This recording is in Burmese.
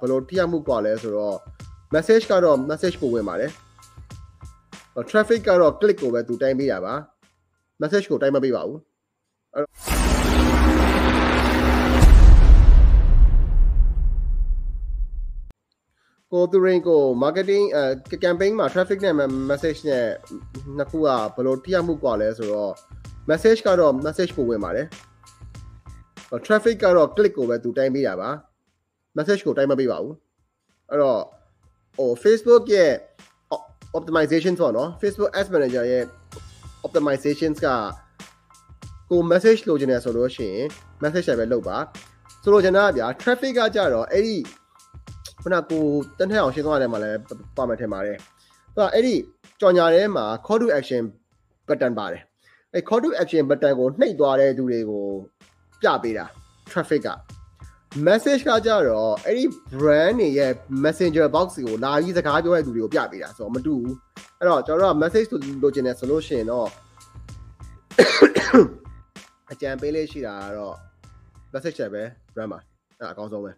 ဘယ်လိုထိရောက်မှုกว่าလဲဆိုတော့ message ကတော့ message ပို့ဝင်ပါတယ် traffic ကတော့ click ကိုပဲသူတိုင်းပေးတာပါ message ကိုတိုင်းမပေးပါဘူးကိုသူရင်ကို marketing အဲ campaign မှာ traffic နဲ့ message နဲ့နှစ်ခုကဘယ်လိုထိရောက်မှုกว่าလဲဆိုတော့ message ကတော့ message ပို့ဝင်ပါတယ် traffic ကတော့ click ကိုပဲသူတိုင်းပေးတာပါ message ကိုတိုင်းမပေးပါဘူးအဲ့တော့ဟို Facebook ရဲ့ optimization ဆိုတော့ Facebook Ads Manager ရဲ့ optimizations ကကို message လိုချင်တယ်ဆိုလို့ရှိရင် message ပဲလုပ်ပါဆိုလိုချင်တာကဗျာ traffic ကကြတော့အဲ့ဒီခုနကိုတန်းထက်အောင်ရှင်းသွားတယ်မှာလည်းပါမယ်ထင်ပါတယ်သူကအဲ့ဒီကြော်ညာထဲမှာ call to action button ပါတယ်အဲ့ call to action button ကိုနှိပ်သွားတဲ့သူတွေကိုပြပေးတာ traffic က message ကကြတော့အဲ့ဒီ brand တွေရဲ့ messenger box ကိုလာပြီးစကားပြောတဲ့သူတွေကိုပြပေးတာဆိုတော့မတူဘူးအဲ့တော့ကျွန်တော်တို့က message လိုချင်တယ်ဆိုလို့ရှိရင်တော့အကြံပေးလေးရှိတာကတော့ message ပဲ brand မှာအဲ့အကောင်းဆုံးပဲ